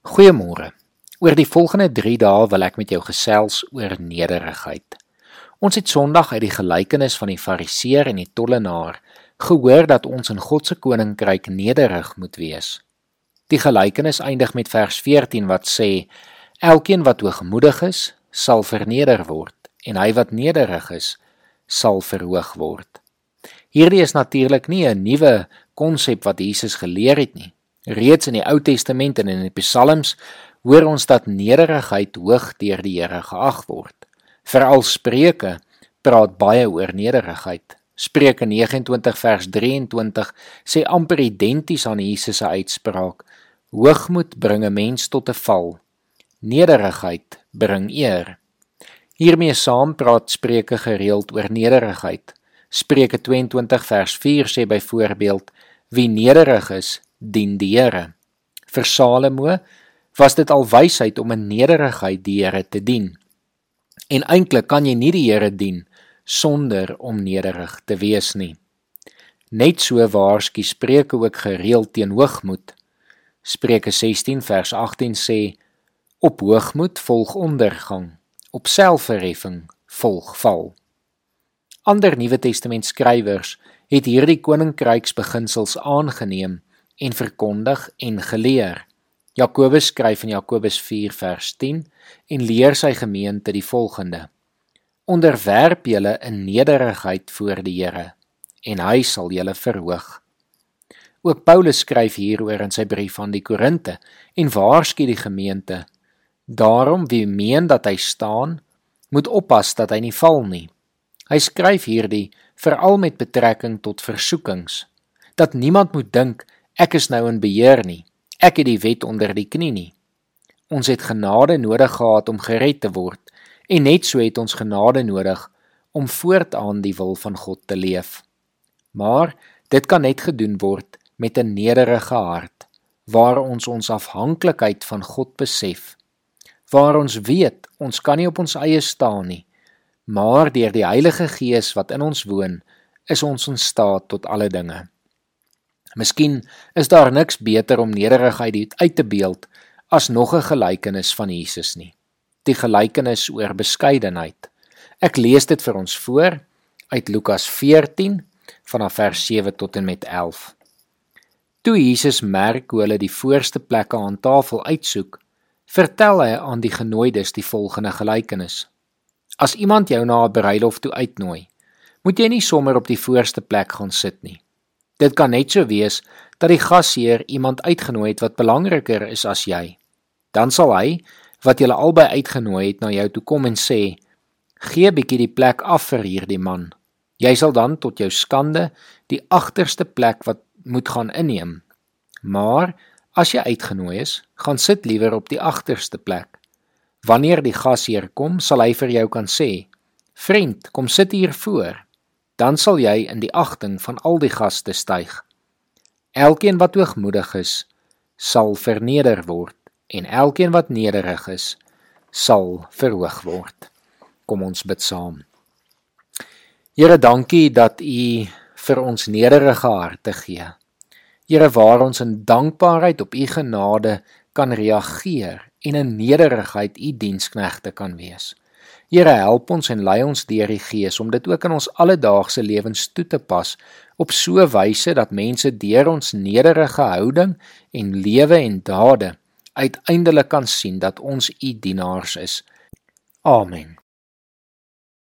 Goeiemôre. Oor die volgende 3 dae wil ek met jou gesels oor nederigheid. Ons het Sondag uit die gelykenis van die Fariseer en die tollenaar gehoor dat ons in God se koninkryk nederig moet wees. Die gelykenis eindig met vers 14 wat sê: Elkeen wat hoogmoedig is, sal verneder word, en hy wat nederig is, sal verhoog word. Hierdie is natuurlik nie 'n nuwe konsep wat Jesus geleer het nie. Reeds in die Ou Testament en in die Psalms hoor ons dat nederigheid hoog deur die Here geag word. Veral Spreuke praat baie oor nederigheid. Spreuke 29 vers 23 sê amper identies aan Jesus se uitspraak: Hoogmoed bring 'n mens tot 'n val. Nederigheid bring eer. Hiermee saam praat Spreuke gereeld oor nederigheid. Spreuke 22 vers 4 sê byvoorbeeld: Wie nederig is, dien die Here. Vir Salomo was dit al wysheid om in nederigheid die Here te dien. En eintlik kan jy nie die Here dien sonder om nederig te wees nie. Net so waarsku Spreuke ook gereeld teen hoogmoed. Spreuke 16 vers 18 sê: Op hoogmoed volg ondergang, op selfverheffing volg val. Ander Nuwe Testament skrywers het hierdie koninkryksbeginsels aangeneem en verkondig en geleer. Jakobus skryf in Jakobus 4 vers 10 en leer sy gemeente die volgende: Onderwerp julle in nederigheid voor die Here en hy sal julle verhoog. Ook Paulus skryf hieroor in sy brief aan die Korinte en waarsku die gemeente: Daarom wie meen dat hy staan, moet oppas dat hy nie val nie. Hy skryf hierdie veral met betrekking tot versoekings, dat niemand moet dink Ek is nou in beheer nie. Ek het die wet onder die knie nie. Ons het genade nodig gehad om gered te word en net so het ons genade nodig om voortaan die wil van God te leef. Maar dit kan net gedoen word met 'n nederige hart waar ons ons afhanklikheid van God besef. Waar ons weet ons kan nie op ons eie staan nie, maar deur die Heilige Gees wat in ons woon, is ons in staat tot alle dinge. Miskien is daar niks beter om nederigheid uit te beeld as nog 'n gelykenis van Jesus nie. Die gelykenis oor beskeidenheid. Ek lees dit vir ons voor uit Lukas 14 vanaf vers 7 tot en met 11. Toe Jesus merk hoe hulle die voorste plekke aan tafel uitsoek, vertel hy aan die genooides die volgende gelykenis. As iemand jou na 'n bruilof toe uitnooi, moet jy nie sommer op die voorste plek gaan sit nie. Dit kan net so wees dat die gasheer iemand uitgenooi het wat belangriker is as jy. Dan sal hy wat julle albei uitgenooi het na jou toe kom en sê: "Gee bietjie die plek af vir hierdie man." Jy sal dan tot jou skande die agterste plek wat moet gaan inneem. Maar as jy uitgenooi is, gaan sit liewer op die agterste plek. Wanneer die gasheer kom, sal hy vir jou kan sê: "Vriend, kom sit hier voor." Dan sal jy in die agting van al die gaste styg. Elkeen wat hoogmoedig is, sal verneder word en elkeen wat nederig is, sal verhoog word. Kom ons bid saam. Here, dankie dat U vir ons nederige harte gee. Here, waar ons in dankbaarheid op U genade kan reageer en in nederigheid U diensknegte kan wees. Here help ons en lei ons deur die Gees om dit ook in ons alledaagse lewens toe te pas op so 'n wyse dat mense deur ons nederige houding en lewe en dade uiteindelik kan sien dat ons u dienaars is. Amen.